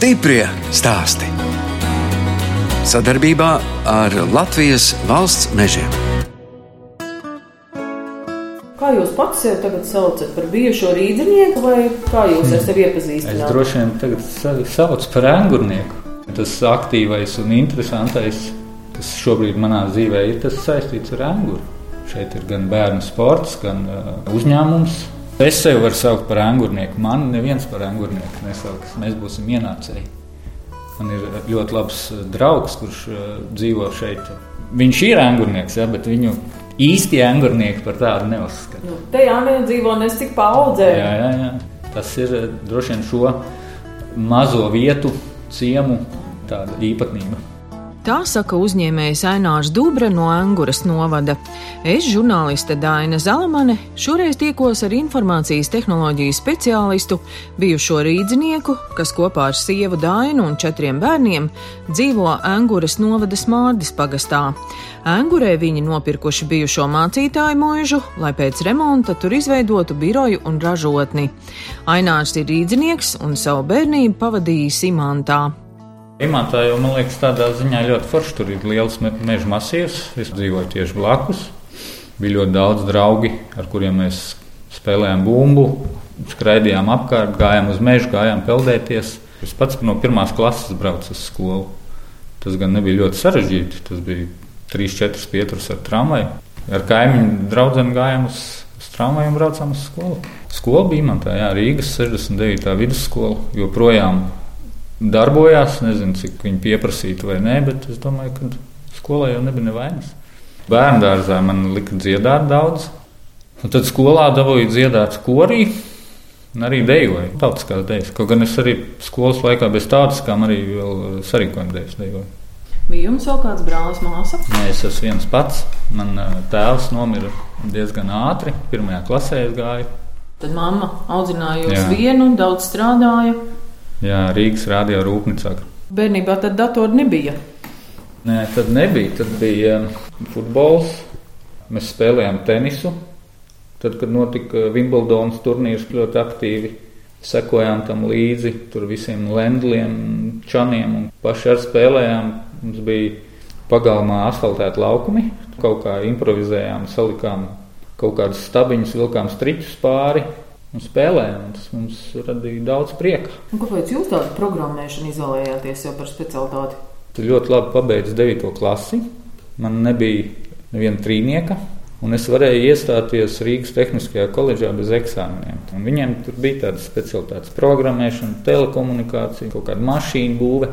Stiprie stāsti. Sadarbībā ar Latvijas valsts mežiem. Kā jūs pats sev tagad saucat par bijušo rīznieku, vai kā jūs ar sevi Es iepazīstināt? droši vien tagad sevi saucu par angurnieku. Tas aktīvais un interesantais, kas šobrīd manā dzīvē ir, tas saistīts ar anguru. Šeit ir gan bērnu sports, gan uh, uzņēmums. Es sevi varu saukt par angurnieku. Man neviens par angurnieku nesauks. Mēs būsim ienācēji. Man ir ļoti labs uh, draugs, kurš uh, dzīvo šeit. Viņš ir angurnieks, ja, bet viņu īsti angurnieki par tādu neuzskata. Nu, te Jānis dzīvo nes cik paudzē. Jā, jā, jā. Tas ir eh, droši vien šo mazo vietu, ciemu tāda īpatnība. Tā saka uzņēmējs Ainārs Dubra no Anguras novada. Es, žurnāliste Daina Zalamane, šoreiz tiekos ar informācijas tehnoloģiju speciālistu, bijušo rīdzinieku, kas kopā ar sievu Dainu un četriem bērniem dzīvo Anguras novada Smārdis pagastā. Angurē viņi nopirkuši bijušo mācītāju mūžu, lai pēc remonta tur izveidotu biroju un ražotni. Ainārs ir rīdzinieks un savu bērnību pavadījis Imantā. Imantā jau, man liekas, tādā ziņā ļoti forši. Tur ir liels me- meža masīvs. Es dzīvoju tieši blakus. Bija ļoti daudz draugi, ar kuriem mēs spēlējām bumbu, skraidījām apkārt, gājām uz mežu, gājām peldēties. Es pats no pirmās klases braucu uz skolu. Tas gan nebija ļoti sarežģīti. Tas bija 3-4 pieturas ar tramvaju. Ar kaimiņu draugiem gājām uz, uz tramvaju un braucām uz skolu. Skola bija man tā, jā, Rīgas 69. vidusskola. Joprojām darbojās. Nezinu, cik viņi pieprasītu vai nē, bet es domāju, ka skolā jau nebija nevainas. Bērnu dārzā man lika dziedāt daudz. Un tad skolā dabūju dziedāt korī. Un arī dejoju tautiskās dēļas. Kaut gan es arī skolas laikā bez tautiskām arī vēl sarīkojumu dēļas dejoju. Bija jums vēl kāds brālis, māsa? Nē, es esmu viens pats. Man tēvs nomira diezgan ātri. Pirmajā klasē es gāju. Tad mamma audzināja jūs Jā. vienu, daudz strādāja. Jā, Rīgas rādio rūpnīcā. Bērnībā tad datoru nebija. Nē, tad nebija. Tad bija um, futbols. Mēs spēlējām tenisu. Tad, kad notika Wimbledonas turnīrs, ļoti aktīvi sekojām tam līdzi. Tur visiem lendliem, čaniem un paši ar spēlējām. Mums bija pagalmā asfaltēti laukumi. Kaut kā improvizējām, salikām kaut kādus stabiņus, vilkām striķus pāri un spēlējām. un Tas mums radīja daudz prieka. Un kāpēc jūs tādu programmēšanu izvēlējāties jau par specialitāti? Tu ļoti labi pabeidzi 9. klasi. Man nebija neviena trīnieka, un es varēju iestāties Rīgas Tehniskajā koledžā bez eksāmeniem. Un viņiem tur bija tādas specialitātes, programmēšana, telekomunikācija, kaut kāda mašīnu būve.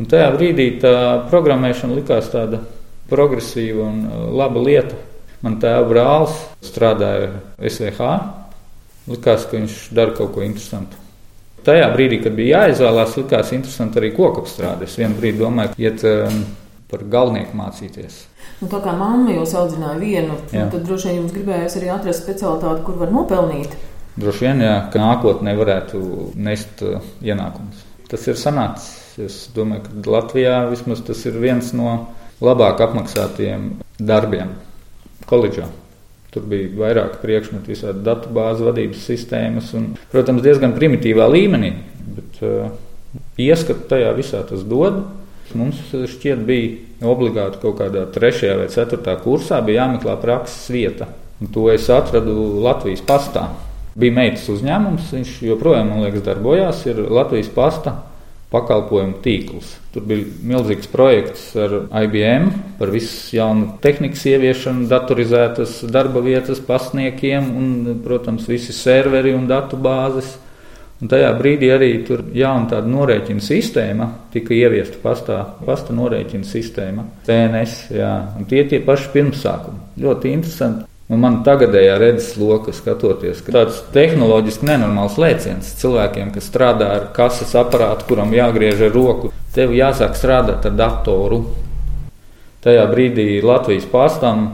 Un tajā brīdī tā programmēšana likās tāda progresīva un uh, laba lieta. Man tēva brālis strādāja SVH. Likās, ka viņš dara kaut ko interesantu. Tajā brīdī, kad bija jāizvēlās, likās interesanti arī kokapstrāde. Es vienu brīdi domāju, iet um, par galvenieku mācīties. Nu, tā kā mamma jūs audzināja vienu, nu, tad droši vien jums gribējās arī atrast specialitāti, kur var nopelnīt. Droši vien, jā, ka nākotnē varētu nest uh, ienākumus. Tas ir sanācis. Es domāju, ka Latvijā vismaz tas ir viens no labāk apmaksātajiem darbiem koledžā. Tur bija vairāk priekšmetu, visādi datu bāzu vadības sistēmas un, protams, diezgan primitīvā līmenī. Bet uh, ieskatu tajā visā tas dod. Mums šķiet, bija obligāti kaut kādā trešajā vai ceturtā kursā jāmeklē prakses vieta. Un to es atradu Latvijas pastā. Bija meitas uzņēmums, viņš joprojām, man liekas, darbojās. Ir Latvijas pasta pakalpojumu tīkls. Tur bija milzīgs projekts ar IBM par visu jaunu tehnikas ieviešanu, datorizētas darba vietas pasniekiem un, protams, visi serveri un datu bāzes. Un tajā brīdī arī tur jauna tāda norēķina sistēma tika ieviesta pastā, pasta norēķina sistēma, PNS. Jā, un tie tie paši pirmsākumi. Ļoti interesanti. Un man tagadējā redzes loka skatoties, ka tāds tehnoloģiski nenormāls lēciens cilvēkiem, kas strādā ar kases aparātu, kuram jāgriež ar roku, tev jāsāk strādāt ar datoru. Tajā brīdī Latvijas pastam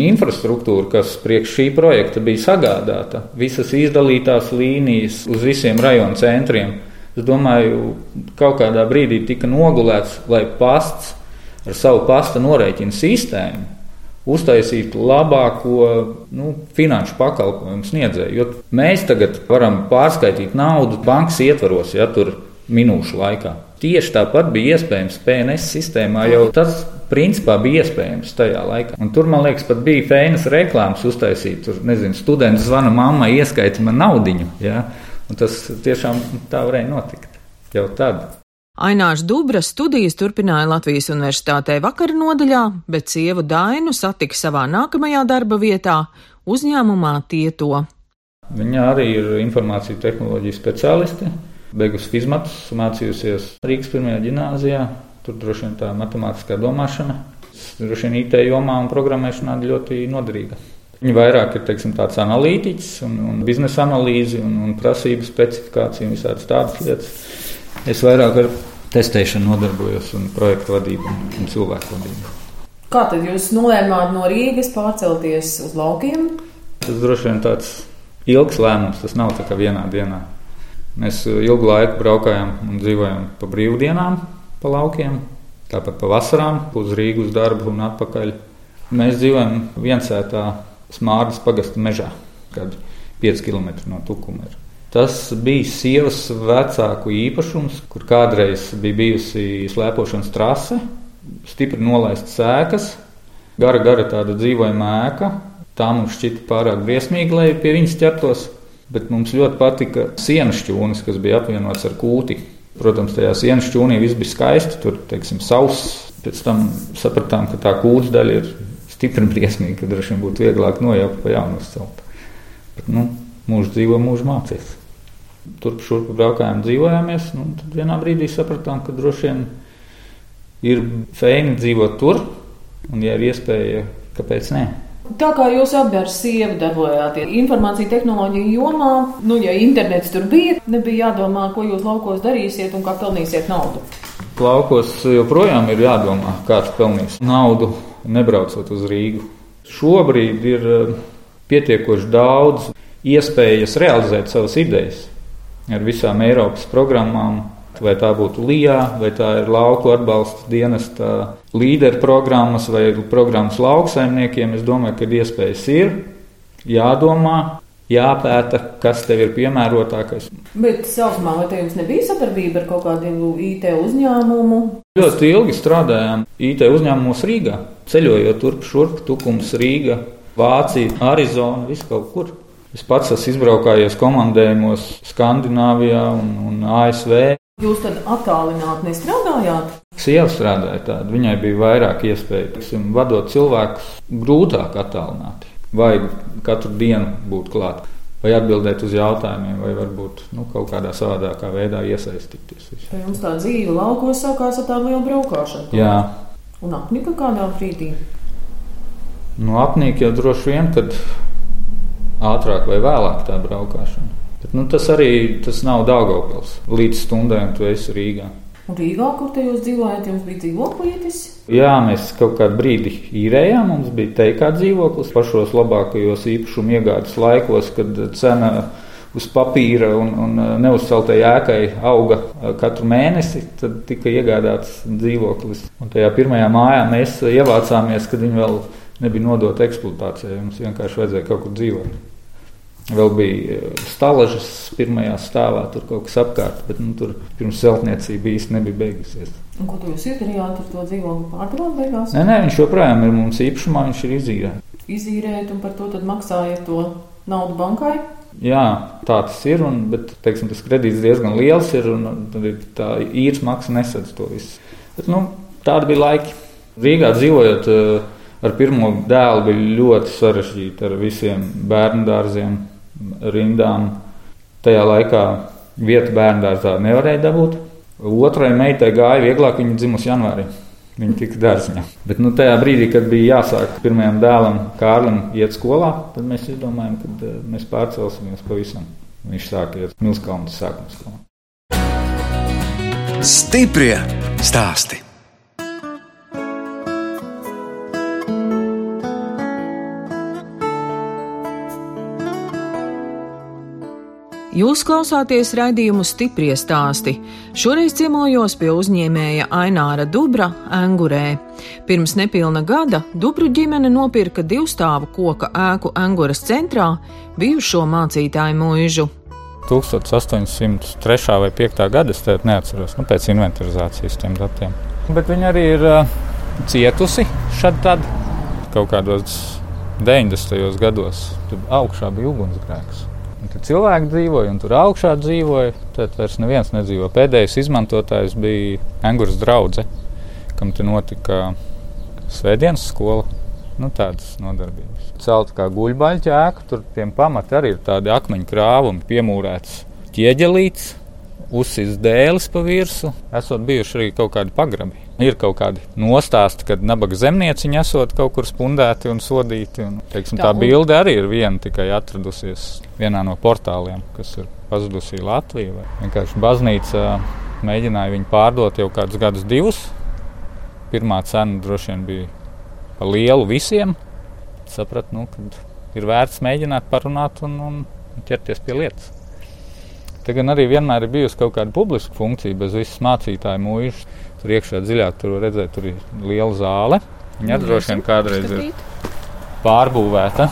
infrastruktūra, kas priekš šī projekta bija sagādāta, visas izdalītās līnijas uz visiem rajonu centriem, es domāju, kaut kādā brīdī tika nogulēts, lai pasts ar savu pasta norēķinu sistēmu uztaisītu labāko nu, finanšu pakalpojumu sniedzēju. Jo mēs tagad varam pārskaitīt naudu bankas ietvaros, ja tur minūšu laikā. Tieši tāpat bija iespējams PNS sistēmā, jau tas principā bija iespējams tajā laikā. Un tur, man liekas, pat bija fēnas reklāmas uztaisīt. Tur, nezinu, students zvana mammai, ieskaita man naudiņu. Ja? Un tas tiešām tā varēja notikt jau tad. Ainārs Dubra studijas turpināja Latvijas Universitātē vakara nodaļā, bet sievu Dainu satika savā nākamajā darba vietā uzņēmumā Tieto. Viņa arī ir informāciju tehnoloģiju speciāliste. Beigus fizmatus, mācījusies Rīgas pirmajā gimnājā. Tur droši vien tā matemātiskā domāšana, droši vien IT jomā un programmēšanā ļoti noderīga. Viņa vairāk ir teiksim, tāds analītiķis un, un biznesa analīze un, un prasību specifikācija un visādas tādas lietas. Es vairāk ar testēšanu nodarbojos un projektu vadību un, cilvēku vadību. Kā tad jūs nolēmāt no Rīgas pārcelties uz laukiem? Tas droši vien tāds ilgs lēmums, tas nav tā kā vienā dienā. Mēs ilgu laiku braukājām un dzīvojām pa brīvdienām, pa laukiem, tāpat pa vasarām, uz Rīgas darbu un atpakaļ. Mēs dzīvojam viensētā Smārdas pagasta mežā, kad 5 km no Tukuma ir. Tas bija sievas vecāku īpašums, kur kādreiz bija bijusi slēpošanas trase, stipri nolaistas ēkas, gara, gara tāda dzīvojama ēka. Tā mums šķita pārāk briesmīga, lai pie viņas ķertos, bet mums ļoti patika sienas šķūnis, kas bija apvienots ar kūti. Protams, tajā sienas šķūnī viss bija skaisti, tur teiksim, sauss. Pēc tam sapratām, ka tā kūts daļa ir stipri briesmīga, ka droši vien būtu vieglāk nojaukt pa jaunu uzcelt. Bet, nu, mūžs dzīvo, mūžs mācīs turp šurp braukājām, dzīvojāmies. Nu, tad vienā brīdī sapratām, ka droši vien ir fēni dzīvot tur, un, ja ir iespēja, kāpēc ne? Tā kā jūs abi ar sievu darbojāties informācijas tehnoloģiju jomā, nu, ja internets tur bija, nebija jādomā, ko jūs laukos darīsiet un kā pelnīsiet naudu. Laukos joprojām ir jādomā, kāds pelnīs naudu, nebraucot uz Rīgu. Šobrīd ir eh, pietiekoši daudz iespējas realizēt savas idejas ar visām Eiropas programmām. Vai tā būtu LIBE, vai tā ir lauku atbalsta dienesta līderu programmas vai programmas lauksaimniekiem. Es domāju, ka iespējas ir jādomā, jāpēta, kas tev ir piemērotākais. Bet sākumā vai te jums nebija sadarbība ar kaut kādu IT uzņēmumu? Ļoti ilgi strādājām IT uzņēmumos Rīgā, ceļojot turp šurp, Tukums, Rīga, Vācija, Arizona, visu kaut kur. Es pats esmu izbraukājies komandējumos Skandināvijā un, un ASV. Jūs tad attālināti nestrādājāt? Sieva strādāja tādu, viņai bija vairāk iespēju. Tiksim, vadot cilvēkus, grūtāk attālināti. Vai katru dienu būt klāt, vai atbildēt uz jautājumiem, vai varbūt nu, kaut kādā savādākā veidā iesaistīties. Vai jums tā dzīve laukos sākās ar tādu lielu braukšanu? Jā. Un apnika kādā brīdī? Nu, apnika jau droši vien, kad ātrāk vai vēlāk tā braukšana. Bet, nu, tas arī tas nav Dārgopils. Līdz stundai tu esi Rīgā. Un Rīgā, kur te jūs dzīvojat, jums bija dzīvoklītis? Jā, mēs kaut kādu brīdi īrējām. Mums bija teikā dzīvoklis pašos labākajos īpašumu iegādes laikos, kad cena uz papīra un, un neuzceltai ēkai auga katru mēnesi. Tad tika iegādāts dzīvoklis. Un tajā pirmajā mājā mēs ievācāmies, kad viņi vēl nebija nodota eksploatācijai. Mums vienkārši vajadzēja kaut kur dzīvot. Vēl bija eh, stālažas pirmajā stāvā, tur kaut kas apkārt, bet nu, tur pirms celtniecība īsti nebija beigusies. Un ko jūs izdarījāt ar to dzīvokli pārdevāt beigās? Nē, nē, viņš joprojām ir mums īpašumā, viņš ir izīrēts. Izīrēt un par to maksājat to naudu bankai? Jā, tā tas ir, un, bet teiksim, tas kredīts diezgan liels ir, un tad tā īres maksa nesadz to visu. Bet, nu, tādi bija laiki. Rīgā dzīvojot, uh, ar pirmo dēlu bija ļoti sarežģīti ar visiem bērnu dārziem, rindām. Tajā laikā vietu bērnu dārzā nevarēja dabūt. Otrai meitai gāja vieglāk, viņa dzimusi janvārī. Viņa tika dārziņā. Bet nu, tajā brīdī, kad bija jāsāk pirmajam dēlam, Kārlim, iet skolā, tad mēs izdomājām, ka uh, mēs pārcelsimies pavisam. Viņš sāka iet Milskalnas sākuma skolā. Stiprie stāstī! Jūs klausāties raidījumu stipri stāstī. Šoreiz ciemojos pie uzņēmēja Aināra Dubra, Angurē. Pirms nepilna gada Dubru ģimene nopirka divstāvu koka ēku Anguras centrā, bijušo mācītāju mūžu. 1803. vai 5. gada es neatceros nu, pēc inventarizācijas tiem datiem. Bet viņa arī ir uh, cietusi šad tad kaut kādos 90. gados. Tur augšā bija ugunsgrēks. Tur cilvēki dzīvoja, un tur augšā dzīvoja. Tad vairs neviens nedzīvo. Pēdējais izmantotājs bija Angūras draugs, kam te notika Svētdienas skola. Nu, tādas nodarbības. Celta kā guļbaļķa ēka, tur tiem pamatiem arī ir tādi akmeņu krāvumi, piemūrēts ķieģelīts, uzsīs dēlis pa virsmu. Esot bijuši arī kaut kādi pagrabi. Ir kaut kādi nostāsti, kad nabaga zemnieciņi esot kaut kur spundēti un sodīti. Un, teiksim, tā, tā bilde arī ir viena tikai atradusies vienā no portāliem, kas ir pazudusi Latvijā. Vienkārši baznīca mēģināja viņu pārdot jau kādus gadus, divus. Pirmā cena droši vien bija pa lielu visiem. Sapratu, nu, ka ir vērts mēģināt parunāt un, un ķerties pie lietas. Te gan arī vienmēr ir bijusi kaut kāda publiska funkcija, bez visas mācītāju mūžas. Tur iekšā dziļāk tur redzēt, tur ir liela zāle. Viņa droši vien kādreiz ir pārbūvēta.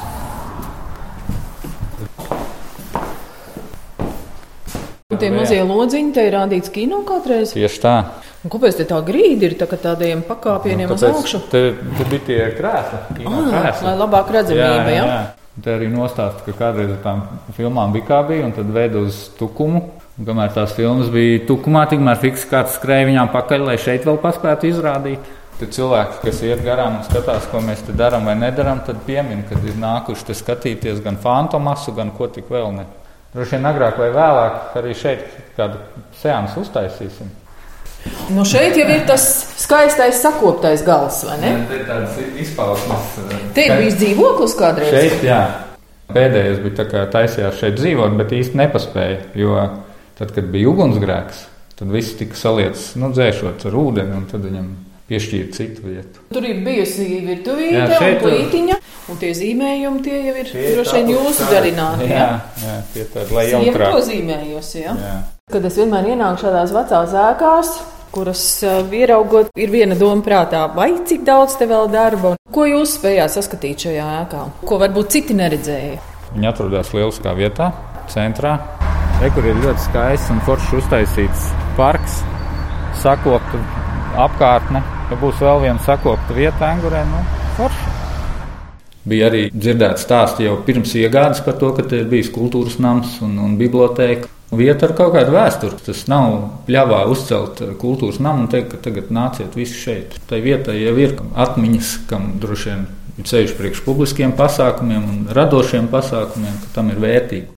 Un tie mazie lodziņi, te ir rādīts kino kādreiz. Tieši tā. Un kāpēc tā grīda ir tā, tādiem pakāpieniem nu, uz augšu? Te, te bija tie krēsli. Ah, lai labāk redzamība, jā. jā. jā. Te arī nostāsta, ka kādreiz ar tām filmām bija kā bija, un tad veido uz tukumu. Un kamēr tās filmas bija tukumā, tikmēr fiks kāds skrēja viņām pakaļ, lai šeit vēl paspētu izrādīt. Tad cilvēki, kas iet garām un skatās, ko mēs te darām vai nedarām, tad piemin, kad ir nākuši te skatīties gan fantomasu, gan ko tik vēl ne. Droši vien agrāk vai vēlāk arī šeit kādu seansu uztaisīsim. Nu šeit jau ir tas skaistais sakoptais gals, vai ne? Ir tāds izpausmes. Eh, Te ir bijis dzīvoklis kādreiz. Šeit, jā. Pēdējais bija tā kā taisījās šeit dzīvot, bet īsti nepaspēja, jo tad, kad bija ugunsgrēks, tad viss tika salietas, nu, dzēšot ar ūdeni, un tad viņam piešķīra citu vietu. Tur ir bijusi virtuvīte un plītiņa, un tie zīmējumi tie jau ir droši vien jūsu darināti. Jā, jā, tie tādi, lai jautrāk. to zīmējusi, jā. jā. Kad es vienmēr ienāku šādās vecās ēkās, kuras uh, ieraugot, ir viena doma prātā, vai cik daudz te vēl darba, ko jūs spējāt saskatīt šajā ēkā, ko varbūt citi neredzēja. Viņi atrodas lieliskā vietā, centrā. Re, kur ir ļoti skaists un foršs uztaisīts parks, sakopta apkārtne. Ja būs vēl viena sakopta vieta, angurē, nu, forša. Bija arī dzirdēts stāsts jau pirms iegādes par to, ka te ir bijis kultūras nams un, un biblioteka vieta ar kaut kādu vēsturi. Tas nav pļāvā uzcelt kultūras namu un teikt, ka tagad nāciet visi šeit. Tai vietai jau ir atmiņas, kam droši vien ir ceļš priekš publiskiem pasākumiem un radošiem pasākumiem, ka tam ir vērtīgi.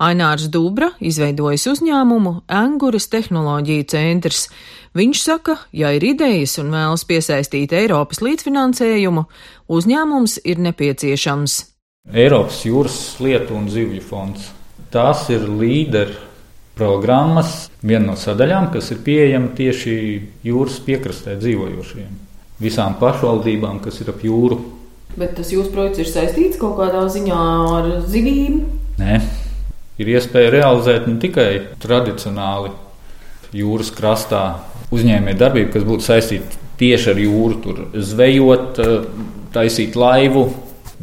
Ainārs Dubra izveidojis uzņēmumu Anguras tehnoloģiju centrs. Viņš saka, ja ir idejas un vēlas piesaistīt Eiropas līdzfinansējumu, uzņēmums ir nepieciešams. Eiropas jūras lietu un zivju fonds. Tās ir līderi programmas, viena no sadaļām, kas ir pieejama tieši jūras piekrastē dzīvojošiem. Visām pašvaldībām, kas ir ap jūru. Bet tas jūsu projekts ir saistīts kaut kādā ziņā ar zivīm? Nē, ir iespēja realizēt ne tikai tradicionāli jūras krastā uzņēmēju darbību, kas būtu saistīta tieši ar jūru, tur zvejot, taisīt laivu,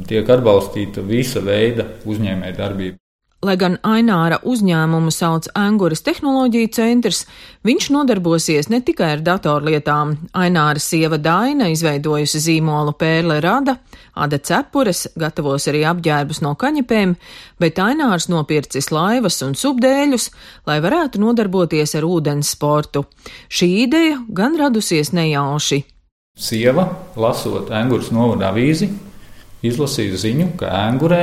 tiek atbalstīta visa veida uzņēmēju darbība. Lai gan Aināra uzņēmumu sauc Anguras tehnoloģiju centrs, viņš nodarbosies ne tikai ar datorlietām. Aināra sieva Daina izveidojusi zīmolu Pērle Rada, Ada Cepures gatavos arī apģērbus no kaņepēm, bet Ainārs nopircis laivas un subdēļus, lai varētu nodarboties ar ūdens sportu. Šī ideja gan radusies nejauši. Sieva, lasot Anguras novada avīzi, izlasīja ziņu, ka Angurē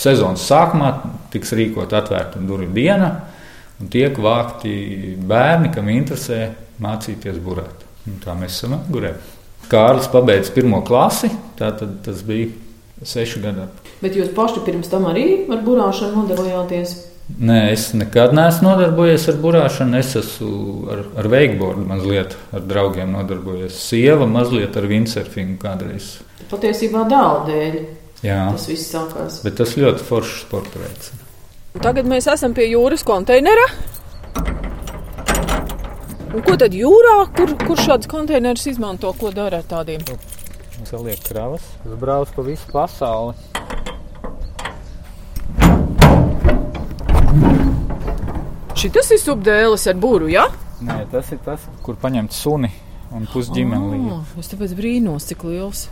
sezonas sākumā tiks rīkot atvērta durvju diena, un tiek vākti bērni, kam interesē mācīties burēt. Un tā mēs esam gurē. Kārlis pabeidza pirmo klasi, tātad tas bija seši gadi. Bet jūs paši pirms tam arī ar burāšanu nodarbojāties? Nē, es nekad neesmu nodarbojies ar burāšanu. Es esmu ar, ar wakeboardu mazliet ar draugiem nodarbojies. Sieva mazliet ar windsurfingu kādreiz. Patiesībā dēla dēļ. Jā. Tas viss sākās. Bet tas ļoti foršs sporta veids. Tagad mēs esam pie jūras konteinera. Un ko tad jūrā, kur, kur šāds konteiners izmanto, ko dara ar tādiem? Mums vēl liek kravas, tas brauc pa visu pasauli. Šis ir subdēlis ar būru, jā? Ja? Nē, tas ir tas, kur paņemt suni un pusģimeni. Oh, es tāpēc brīnos, cik liels.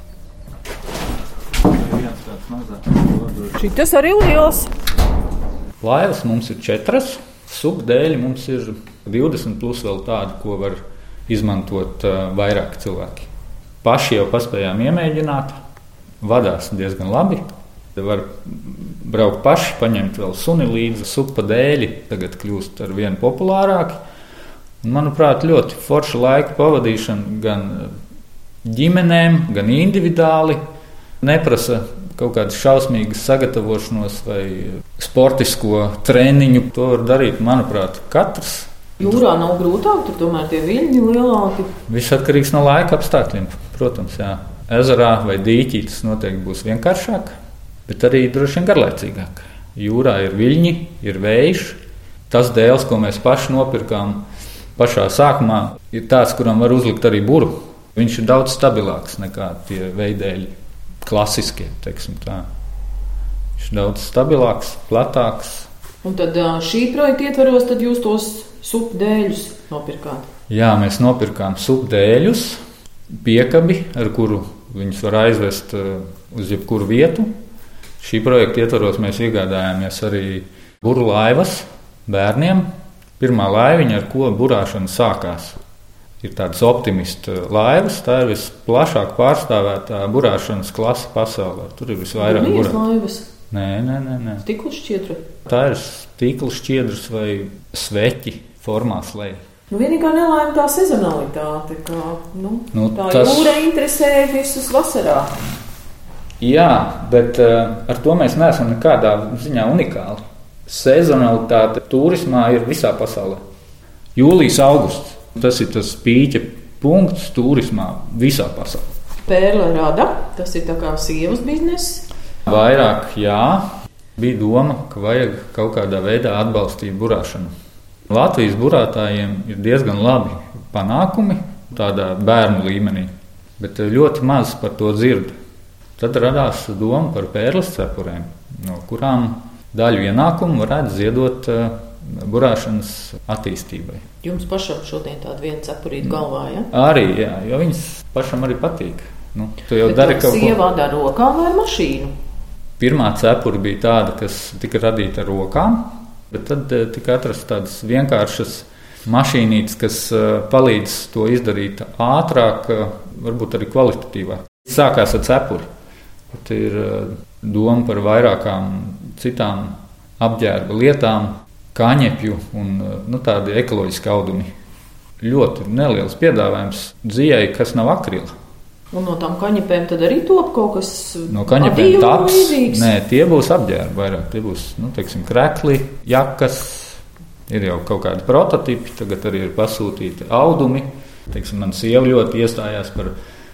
Šis arī liels. Laivas mums ir četras, subdēļi mums ir 20 plus vēl tādi, ko var izmantot uh, vairāk cilvēki. Paši jau paspējām iemēģināt, vadās diezgan labi. Var braukt paši, paņemt vēl suni līdzi, supa dēļi. Tagad kļūst ar vienu populārāku. Manuprāt, ļoti forša laika pavadīšana gan ģimenēm, gan individuāli. Neprasa kaut kādas šausmīgas sagatavošanos vai sportisko treniņu. To var darīt, manuprāt, katrs. Jūrā nav grūtāk, tur tomēr tie viļņi lielāki. Viss atkarīgs no laika apstākļiem, protams. Jā. Ezerā vai dīķī tas noteikti būs vienkāršāk, bet arī droši vien garlaicīgāk. Jūrā ir viļņi, ir vējš. Tas dēls, ko mēs paši nopirkām pašā sākumā, ir tāds, kuram var uzlikt arī buru. Viņš ir daudz stabilāks nekā tie veidēļi, klasiskie. Viņš ir daudz stabilāks, platāks. Un tad šī projekta ietvaros jūs tos supdēļus nopirkāt? Jā, mēs nopirkām supdēļus, piekabi, ar kuru viņus var aizvest uz jebkuru vietu. Šī projekta ietvaros mēs iegādājāmies arī burbuļu laivas bērniem. Pirmā laiviņa, ar ko burāšana sākās, ir tādas optimistu laivas. Tā ir visplašāk pārstāvētā burāšanas klase pasaulē. Tur ir visvairāk burbuļu. Nē, nē, nē. nē. Stikla šķiedra. Tā ir stikla šķiedras vai sveķi formās lej. Nu, vienīgā nelaime tā sezonalitāte, ka nu, nu, tā tas... jūra interesē visus vasarā. Jā, bet uh, ar to mēs neesam nekādā ziņā unikāli. Sezonalitāte turismā ir visā pasaulē. Jūlijas, augusts tas ir tas pīķa punkts turismā visā pasaulē. Pērle rada, tas ir kā sievas biznesa. Vairāk, jā, bija doma, ka vajag kaut kādā veidā atbalstīt burāšanu. Latvijas burātājiem ir diezgan labi panākumi tādā bērnu līmenī, bet ļoti maz par to dzird. Tad radās doma par pērles cepurēm, no kurām daļu ienākumu varētu ziedot uh, burāšanas attīstībai. Jums pašam šodien tāda viena cepurīta galvā, ja? Arī, jā, jo viņas pašam arī patīk. Nu, tu jau bet dari kaut ko. Sievā dara rokām vai mašīnu? Pirmā cepura bija tāda, kas tika radīta ar rokām, Bet tad eh, tika atrastas tādas vienkāršas mašīnītes, kas eh, palīdz to izdarīt ātrāk, eh, varbūt arī kvalitatīvāk. Sākās ar cepuri. Pat ir doma par vairākām citām apģērba lietām, kaņepju un nu, tādi ekoloģiski audumi. Ļoti neliels piedāvājums dzijai, kas nav akrila. Un no tām kaņepēm tad arī top kaut kas no kaņepēm tāds. Nē, tie būs apģērbi vairāk. Tie būs, nu, teiksim, krekli, jakas. Ir jau kaut kādi prototipi, tagad arī ir pasūtīti audumi. Teiksim, man sieva ļoti iestājās par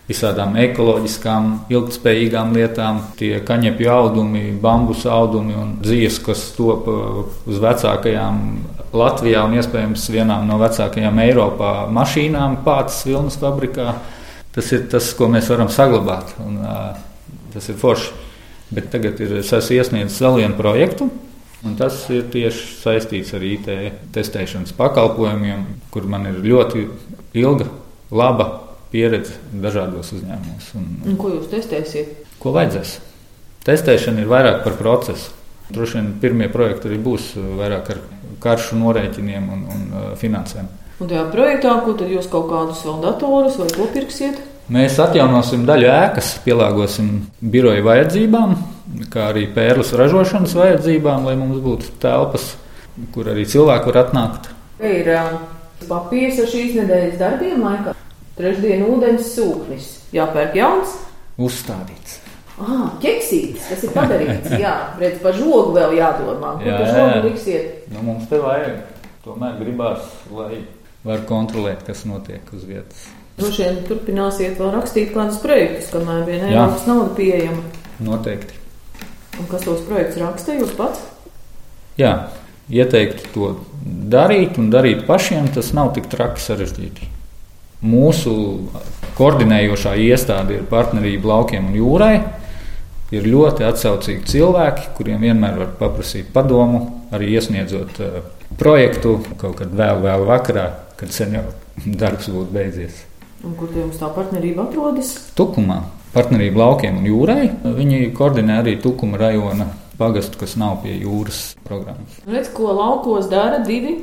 visādām ekoloģiskām, ilgspējīgām lietām. Tie kaņepju audumi, bambusu audumi un dzīves, kas top uh, uz vecākajām Latvijā un iespējams vienām no vecākajām Eiropā mašīnām pātas vilnas fabrikā tas ir tas, ko mēs varam saglabāt. Un, uh, tas ir forši. Bet tagad ir iesniedzis vēl vienu projektu. Un tas ir tieši saistīts ar IT testēšanas pakalpojumiem, kur man ir ļoti ilga, laba pieredze dažādos uzņēmumos. Un, un ko jūs testēsiet? Ko vajadzēs? Testēšana ir vairāk par procesu. Droši vien pirmie projekti arī būs vairāk ar karšu norēķiniem un, un uh, finansēm. Un tajā projektā, ko tad jūs kaut kādus vēl datorus vai ko pirksiet? Mēs atjaunosim daļu ēkas, pielāgosim biroja vajadzībām, kā arī pērles ražošanas vajadzībām, lai mums būtu telpas, kur arī cilvēki var atnākt. Ir papīrs ar šīs nedēļas darbiem laikā. Trešdien ūdens sūknis. Jāpērk jauns. Uzstādīts. Ah, ķeksītis, tas ir padarīts. jā, redz, par žogu vēl jādomā. Kur jā, par žogu liksiet? Nu, mums te vajag. Tomēr gribās, lai var kontrolēt, kas notiek uz vietas. Droši vien turpināsiet vēl rakstīt kādus projektus, kamēr vien Eiropas nauda pieejama. Noteikti. Un kas tos projektus raksta jūs pats? Jā, ieteiktu to darīt un darīt pašiem, tas nav tik traki sarežģīti. Mūsu koordinējošā iestāde ir partnerība laukiem un jūrai. Ir ļoti atsaucīgi cilvēki, kuriem vienmēr var paprasīt padomu, arī iesniedzot uh, projektu kaut kad vēl, vēl vakarā, kad sen jau darbs būtu beidzies. Un kur jums tā partnerība atrodas? Tukumā. Partnerība laukiem un jūrai. Viņi koordinē arī Tukuma rajona pagastu, kas nav pie jūras programmas. Redz, ko laukos dara divi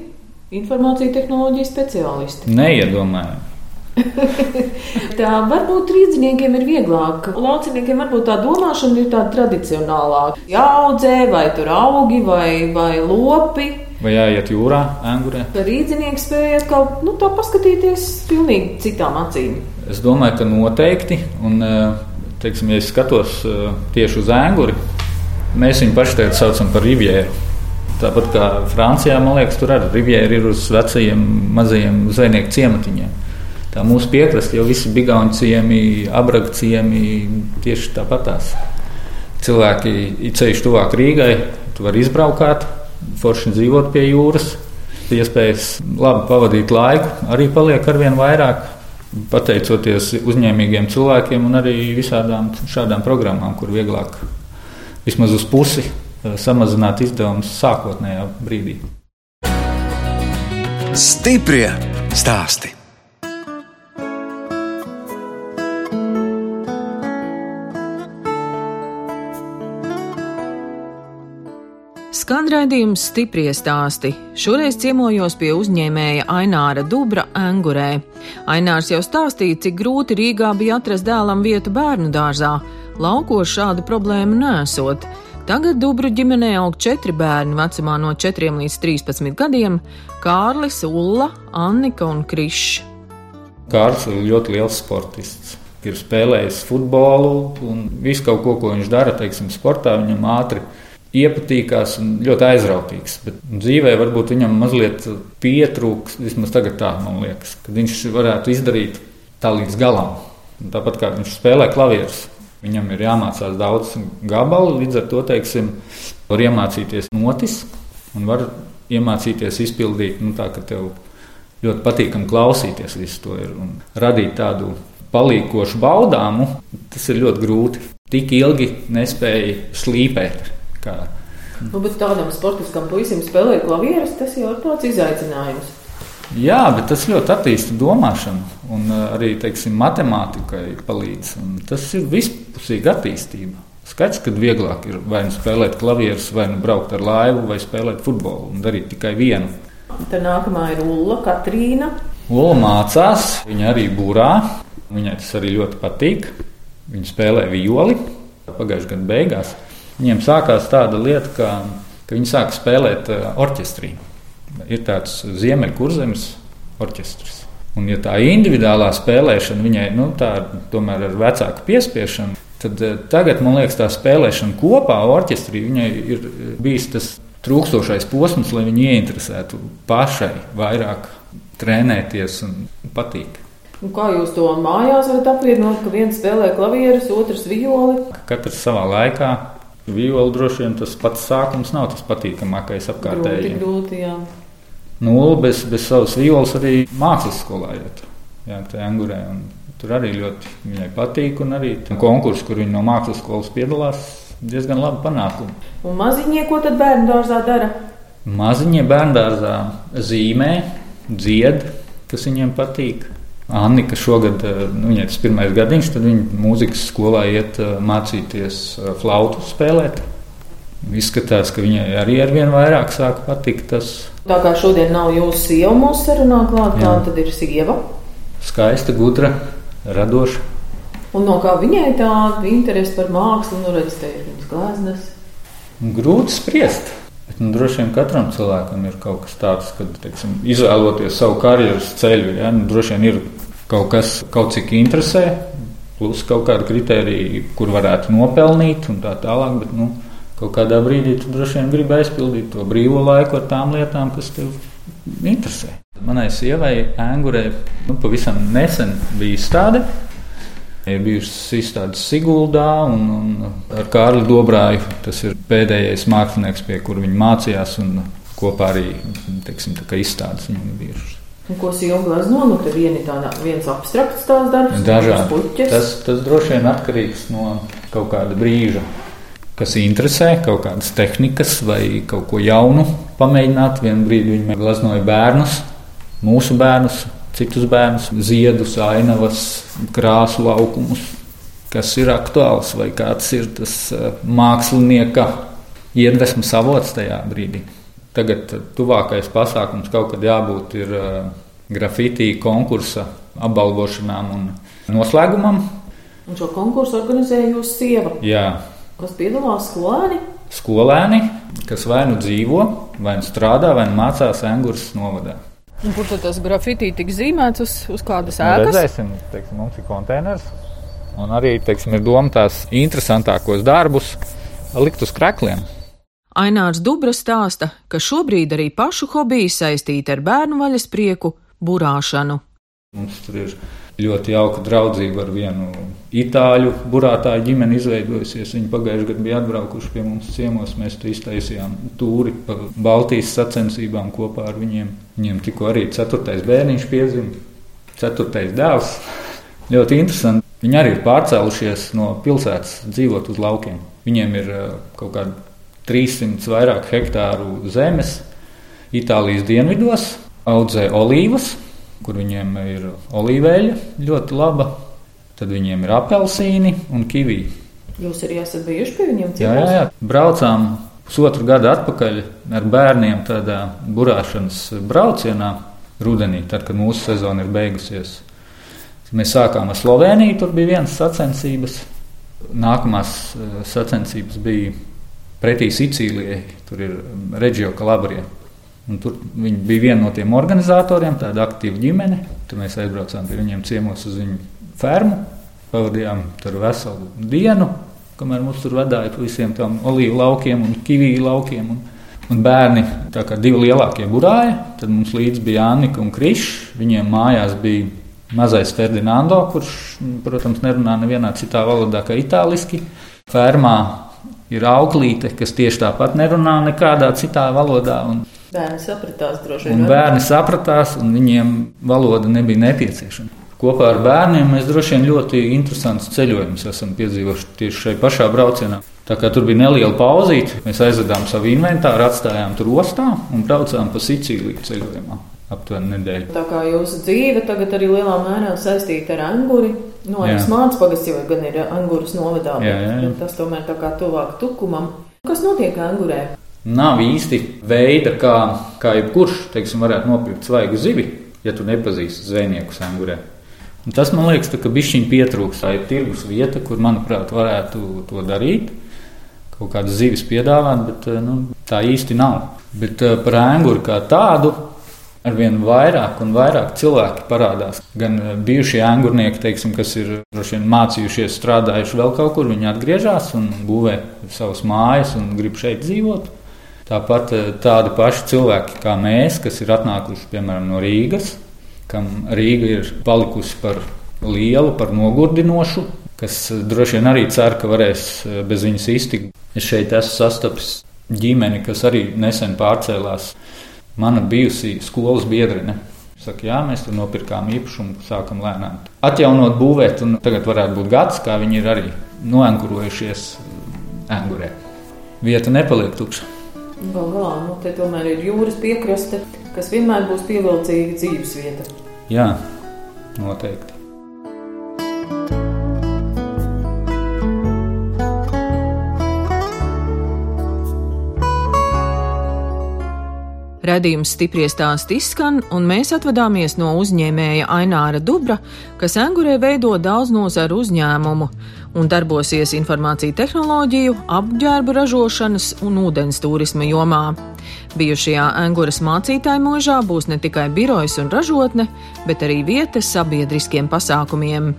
informāciju tehnoloģiju speciālisti. Neiedomājami. tā varbūt rīzniekiem ir vieglāk. Lauciniekiem varbūt tā domāšana ir tāda tradicionālāka. Jāaudzē, vai tur augi, vai, vai lopi. Vai jāiet jūrā, angurē? Rīznieki spēja kaut nu, tā paskatīties pilnīgi citām acīm. Es domāju, ka noteikti. Un, teiksim, ja es skatos tieši uz anguri, mēs viņu paši tagad saucam par rivjēru. Tāpat kā Francijā, man liekas, tur arī rivjēri ir uz vecajiem mazajiem zvejnieku ciematiņiem. Tā mūsu piekraste jau visi gauni ciemi, abraga ciemi, tieši tāpatās. Cilvēki ceļš tuvāk Rīgai, tu vari izbraukāt, forši dzīvot pie jūras. Iespējas labi pavadīt laiku arī paliek ar vien vairāk. Pateicoties uzņēmīgiem cilvēkiem un arī visādām šādām programmām, kur vieglāk vismaz uz pusi samazināt izdevumus sākotnējā brīdī. Stiprie stāsti! Skan raidījums stipri stāsti. Šoreiz ciemojos pie uzņēmēja Aināra Dubra Angurē. Ainārs jau stāstīja, cik grūti Rīgā bija atrast dēlam vietu bērnu dārzā. Laukos šādu problēmu nesot. Tagad Dubru ģimenē aug četri bērni vecumā no 4 līdz 13 gadiem - Kārlis, Ulla, Annika un Krišs. Kārlis ir ļoti liels sportists. Ir spēlējis futbolu un visu kaut ko, ko viņš dara, teiksim, sportā, viņam ātri iepatīkās un ļoti aizrautīgs. Bet dzīvē varbūt viņam mazliet pietrūks, vismaz tagad tā, man liekas, ka viņš varētu izdarīt tā līdz galam. Tāpat kā viņš spēlē klavierus, viņam ir jāmācās daudz gabalu, līdz ar to, teiksim, var iemācīties notis un var iemācīties izpildīt, nu tā, ka tev ļoti patīkami klausīties visu to ir un radīt tādu palīkošu baudāmu, tas ir ļoti grūti. Tik ilgi nespēja slīpēt. Kā. Nu, bet tādam sportiskam puisim spēlēt klavierus, tas jau ir tāds izaicinājums. Jā, bet tas ļoti attīsta domāšanu un arī teiksim, matemātikai palīdz. Tas ir vispusīga attīstība. Skaidrs, ka vieglāk ir vai nu spēlēt klavierus, vai nu braukt ar laivu, vai spēlēt futbolu un darīt tikai vienu. Tad nākamā ir Ulla, Katrīna. Ulla mācās, viņa arī būrā. Viņai tas arī ļoti patīk. Viņa spēlē violi pagājušā gada beigās. Viņiem sākās tāda lieta, ka, ka viņi sāka spēlēt uh, orķestrī. Ir tāds ziemeļkurzemes orķestris. Un, ja tā individuālā spēlēšana viņai nu, tā, tomēr ir vecāka piespiešana, tad uh, tagad man liekas, tā spēlēšana kopā orķestrī viņai ir bijis tas trūkstošais posms, lai viņi ieinteresētu pašai vairāk trenēties un patīk. Un kā jūs to mājās varat apvienot, ka viens spēlē klavierus, otrs violi? Katrs savā laikā Viola droši vien tas pats sākums nav tas patīkamākais apkārtējiem. Grūti, grūti, jā. Nula bez, bez savas violas arī mākslas skolā iet. Jā, tā angurē. Tur arī ļoti viņai patīk. Un arī konkurss, kur viņa no mākslas skolas piedalās, diezgan labi panākumi. Un maziņie, ko tad bērnu dārzā dara? Maziņie bērnu dārzā zīmē, dzied, kas viņiem patīk. Annika šogad, eh, nu, viņai tas pirmais gadiņš, tad viņa mūzikas skolā iet eh, mācīties eh, flautu spēlēt. Izskatās, ka viņai arī ar vien vairāk sāk patikt tas. Tā kā šodien nav jūsu sieva mūsu sarunā klāt, kā tad ir sieva? Skaista, gudra, radoša. Un no kā viņai tā interese par mākslu, nu redz, te ir viņas glāznes? Grūti spriest. Bet, nu, droši vien katram cilvēkam ir kaut kas tāds, ka teiksim, izvēloties savu karjeras ceļu, ja, nu, droši vien ir kaut kas, kaut cik interesē, plus kaut kāda kritērija, kur varētu nopelnīt un tā tālāk. Bet, nu, kaut kādā brīdī tu droši vien gribi aizpildīt to brīvo laiku ar tām lietām, kas tev interesē. Manai sievai, Angurē, nu, pavisam nesen bija izstāde Ir bijušas izstādes Siguldā un, un ar Kārli Dobrāju. Tas ir pēdējais mākslinieks, pie kura viņa mācījās, un kopā arī teiksim, izstādes viņam bijušas. Un ko Silva glazno, nu te vieni tāda, viens abstrakts tās darbs, dažādi. Tas, tas droši vien atkarīgs no kaut kāda brīža, kas interesē, kaut kādas tehnikas vai kaut ko jaunu pamēģināt. Vienu brīdi viņi glaznoja bērnus, mūsu bērnus, citus bērnus, ziedus, ainavas, krāsu laukumus, kas ir aktuāls vai kāds ir tas eh, mākslinieka iedvesmas avots tajā brīdī. Tagad tuvākais pasākums kaut kad jābūt ir eh, grafitī konkursa apbalvošanām un noslēgumam. Un šo konkursu organizēja jūsu sieva. Jā. Kas piedalās skolēni? Skolēni, kas vai nu dzīvo, vai nu strādā, vai nu mācās Angūras novadā. Un kur tad tas grafitī tika zīmēts uz, uz kādas nu, ēkas? Redzēsim, teiksim, mums ir konteiners. Un arī teiksim, ir doma tās interesantākos darbus likt uz krekliem. Ainārs Dubra stāsta, ka šobrīd arī pašu hobiju saistīta ar bērnu vaļas prieku burāšanu. Mums tur ir ļoti jauka draudzība ar vienu itāļu burātāju ģimeni izveidojusies. Viņi pagājušajā gadā bija atbraukuši pie mums ciemos. Mēs tur iztaisījām tūri pa Baltijas sacensībām kopā ar viņiem. Viņiem tikko arī ceturtais bērniņš piedzima, ceturtais dēls. Ļoti interesanti. Viņi arī ir pārcēlušies no pilsētas, dzīvot uz laukiem. Viņiem ir uh, kaut kādi 300 vairāk hektāru zemes Itālijas dienvidos, audzē olīvas, kur viņiem ir olīveļa ļoti laba, tad viņiem ir apelsīni un kivī. Jūs arī esat bijuši pie viņiem ciemos? Jā, jā, jā. braucām pusotru gadu atpakaļ ar bērniem tādā burāšanas braucienā rudenī, tad, kad mūsu sezona ir beigusies. Mēs sākām ar Sloveniju, tur bija viens sacensības. Nākamās eh, sacensības bija pretī Sicīlijai, tur ir Reģio Kalabrija. Un tur viņi bija viena no tiem organizatoriem, tāda aktīva ģimene. Tur mēs aizbraucām pie viņiem ciemos uz viņu fermu. Pavadījām tur veselu dienu, kamēr mums tur vadīja pa visiem tiem olīvu laukiem un kiviju laukiem. Un, un bērni, tā kā divi lielākie burāji, tad mums līdzi bija Annika un Krišs. Viņiem mājās bija mazais Ferdinando, kurš, protams, nerunā nevienā citā valodā kā itāliski. Fermā ir auklīte, kas tieši tāpat nerunā nekādā citā valodā. Un, Bērni sapratās droši vien. Un bērni sapratās, un viņiem valoda nebija nepieciešama. Kopā ar bērniem mēs droši vien ļoti interesantus ceļojumus esam piedzīvojuši tieši šai pašā braucienā. Tā kā tur bija neliela pauzīte, mēs aizvedām savu inventāru, atstājām tur ostā un braucām pa Sicīliju ceļojumā. Aptuveni nedēļu. Tā kā jūsu dzīve tagad arī lielā mērā saistīta ar anguri. No Aņas mācības pagasts jau gan ir Angūras novadā, bet, jā, jā, jā. tas tomēr tā kā tuvāk tukumam. Kas notiek Angūrē? Nav īsti veida, kā, kā jebkurš teiksim, varētu nopirkt svaigu zivi, ja tu nepazīsti zvejnieku sangurē. Un tas man liekas, ka bišķiņi pietrūkst. Tā ir tirgus vieta, kur, manuprāt, varētu to darīt. Kaut kādas zivis piedāvāt, bet nu, tā īsti nav. Bet eh, par ēnguru kā tādu arvien vairāk un vairāk cilvēki parādās. Gan eh, bijušie angurnieki, teiksim, kas ir vien, mācījušies, strādājuši vēl kaut kur, viņi atgriežas un būvē savas mājas un grib šeit dzīvot. Tāpat eh, tādi paši cilvēki kā mēs, kas ir atnākuši piemēram no Rīgas, kam Rīga ir palikusi par lielu, par nogurdinošu, kas eh, droši vien arī cer, ka varēs eh, bez viņas iztikt. Es šeit esmu sastapis ģimeni, kas arī nesen pārcēlās. Mana bijusī skolas biedrene. Saka, jā, mēs tur nopirkām īpašumu, sākam lēnām atjaunot, būvēt, un tagad varētu būt gads, kā viņi ir arī noenkurojušies Angurē. Vieta nepaliek tukša. Galu galā, nu, te tomēr ir jūras piekraste, kas vienmēr būs pievilcīga dzīves vieta. Jā, noteikti. Radījums stipri stāst izskan, un mēs atvadāmies no uzņēmēja Aināra Dubra, kas Angurē veido daudz nozaru uzņēmumu un darbosies informāciju tehnoloģiju, apģērbu ražošanas un ūdens turisma jomā. Bijušajā Anguras mācītāju mūžā būs ne tikai birojas un ražotne, bet arī vieta sabiedriskiem pasākumiem.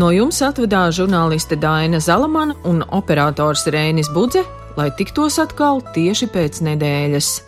No jums atvedās žurnāliste Daina Zalamana un operators Rēnis Budze, lai tiktos atkal tieši pēc nedēļas.